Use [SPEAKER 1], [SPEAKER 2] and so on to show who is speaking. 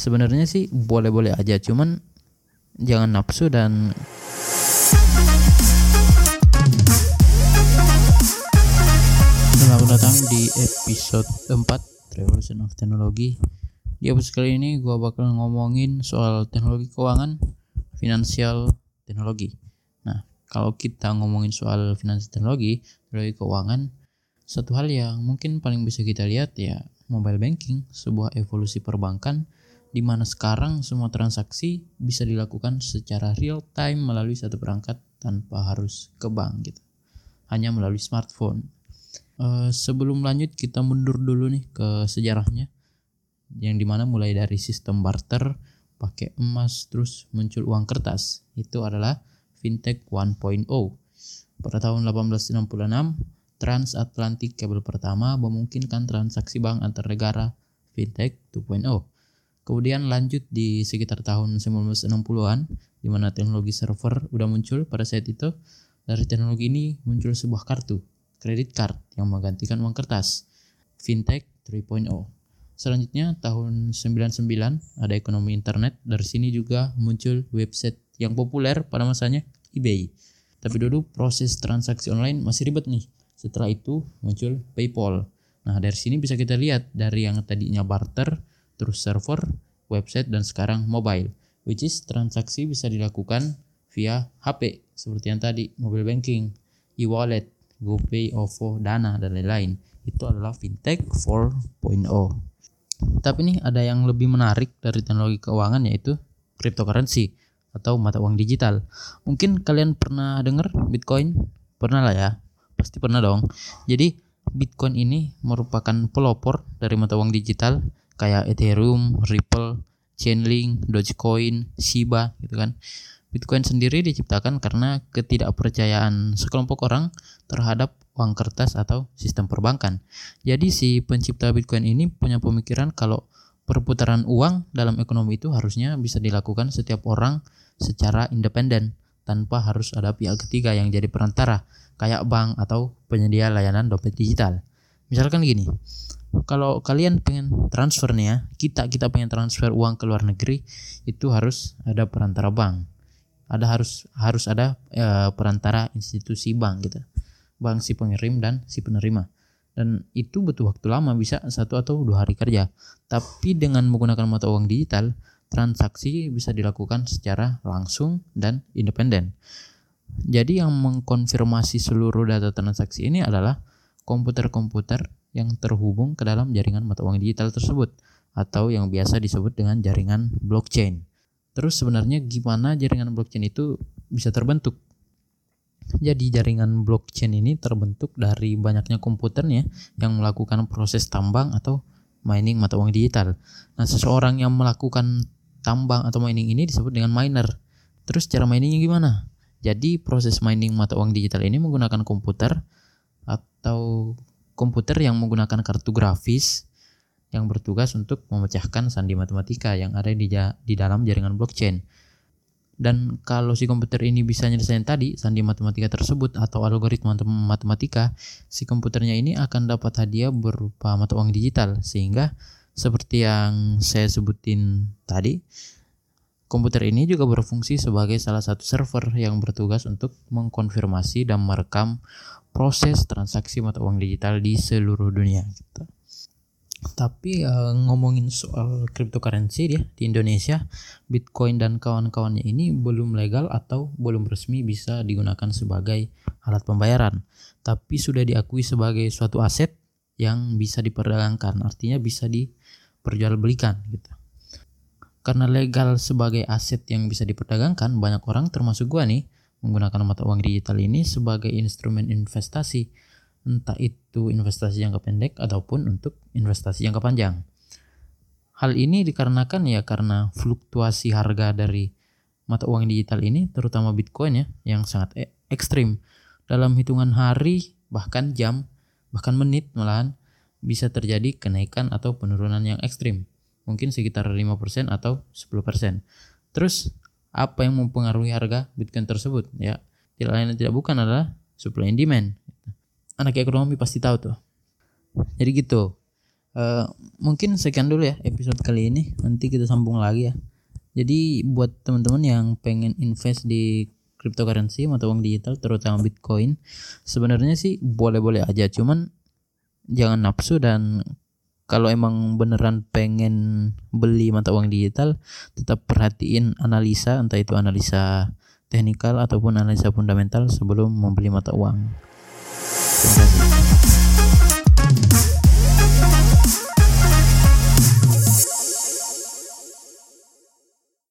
[SPEAKER 1] sebenarnya sih boleh-boleh aja cuman jangan nafsu dan Selamat datang di episode 4 Revolution of Technology. Di episode kali ini gue bakal ngomongin soal teknologi keuangan Finansial teknologi. Nah kalau kita ngomongin soal finansial teknologi Teknologi keuangan Satu hal yang mungkin paling bisa kita lihat ya Mobile banking Sebuah evolusi perbankan di mana sekarang semua transaksi bisa dilakukan secara real time melalui satu perangkat tanpa harus ke bank gitu. Hanya melalui smartphone. Uh, sebelum lanjut kita mundur dulu nih ke sejarahnya yang di mana mulai dari sistem barter pakai emas terus muncul uang kertas. Itu adalah fintech 1.0 pada tahun 1866 transatlantic kabel pertama memungkinkan transaksi bank antar negara fintech 2.0 Kemudian lanjut di sekitar tahun 1960-an, di mana teknologi server udah muncul pada saat itu. Dari teknologi ini muncul sebuah kartu, kredit card yang menggantikan uang kertas, fintech 3.0. Selanjutnya tahun 99 ada ekonomi internet, dari sini juga muncul website yang populer pada masanya eBay. Tapi dulu proses transaksi online masih ribet nih. Setelah itu muncul PayPal. Nah, dari sini bisa kita lihat dari yang tadinya barter terus server, website, dan sekarang mobile, which is transaksi bisa dilakukan via HP, seperti yang tadi, mobile banking, e-wallet, GoPay, OVO, Dana, dan lain-lain. Itu adalah fintech 4.0. Tapi nih ada yang lebih menarik dari teknologi keuangan yaitu cryptocurrency atau mata uang digital. Mungkin kalian pernah dengar Bitcoin? Pernah lah ya. Pasti pernah dong. Jadi Bitcoin ini merupakan pelopor dari mata uang digital kayak Ethereum, Ripple, Chainlink, Dogecoin, Shiba gitu kan. Bitcoin sendiri diciptakan karena ketidakpercayaan sekelompok orang terhadap uang kertas atau sistem perbankan. Jadi si pencipta Bitcoin ini punya pemikiran kalau perputaran uang dalam ekonomi itu harusnya bisa dilakukan setiap orang secara independen tanpa harus ada pihak ketiga yang jadi perantara kayak bank atau penyedia layanan dompet digital. Misalkan gini, kalau kalian pengen transfer nih ya, kita kita pengen transfer uang ke luar negeri itu harus ada perantara bank. Ada harus harus ada e, perantara institusi bank gitu. Bank si pengirim dan si penerima. Dan itu butuh waktu lama bisa satu atau dua hari kerja. Tapi dengan menggunakan mata uang digital, transaksi bisa dilakukan secara langsung dan independen. Jadi yang mengkonfirmasi seluruh data transaksi ini adalah komputer-komputer yang terhubung ke dalam jaringan mata uang digital tersebut atau yang biasa disebut dengan jaringan blockchain. Terus sebenarnya gimana jaringan blockchain itu bisa terbentuk? Jadi jaringan blockchain ini terbentuk dari banyaknya komputernya yang melakukan proses tambang atau mining mata uang digital. Nah, seseorang yang melakukan tambang atau mining ini disebut dengan miner. Terus cara miningnya gimana? Jadi proses mining mata uang digital ini menggunakan komputer atau komputer yang menggunakan kartu grafis yang bertugas untuk memecahkan sandi matematika yang ada di, di dalam jaringan blockchain. Dan kalau si komputer ini bisa nyelesain tadi sandi matematika tersebut atau algoritma matematika, si komputernya ini akan dapat hadiah berupa mata uang digital sehingga seperti yang saya sebutin tadi, komputer ini juga berfungsi sebagai salah satu server yang bertugas untuk mengkonfirmasi dan merekam proses transaksi mata uang digital di seluruh dunia gitu. Tapi uh, ngomongin soal cryptocurrency dia di Indonesia, Bitcoin dan kawan-kawannya ini belum legal atau belum resmi bisa digunakan sebagai alat pembayaran, tapi sudah diakui sebagai suatu aset yang bisa diperdagangkan, artinya bisa diperjualbelikan gitu. Karena legal sebagai aset yang bisa diperdagangkan, banyak orang termasuk gua nih menggunakan mata uang digital ini sebagai instrumen investasi, entah itu investasi jangka pendek ataupun untuk investasi jangka panjang. Hal ini dikarenakan ya karena fluktuasi harga dari mata uang digital ini, terutama Bitcoin ya, yang sangat e ekstrim. Dalam hitungan hari, bahkan jam, bahkan menit malahan bisa terjadi kenaikan atau penurunan yang ekstrim. Mungkin sekitar 5% atau 10%. Terus apa yang mempengaruhi harga Bitcoin tersebut? Ya tidak lain tidak bukan adalah supply and demand. Anak ekonomi pasti tahu tuh. Jadi gitu. Uh, mungkin sekian dulu ya episode kali ini. Nanti kita sambung lagi ya. Jadi buat teman-teman yang pengen invest di cryptocurrency atau uang digital terutama Bitcoin sebenarnya sih boleh-boleh aja. Cuman jangan nafsu dan kalau emang beneran pengen beli mata uang digital tetap perhatiin analisa entah itu analisa teknikal ataupun analisa fundamental sebelum membeli mata uang. Terima kasih.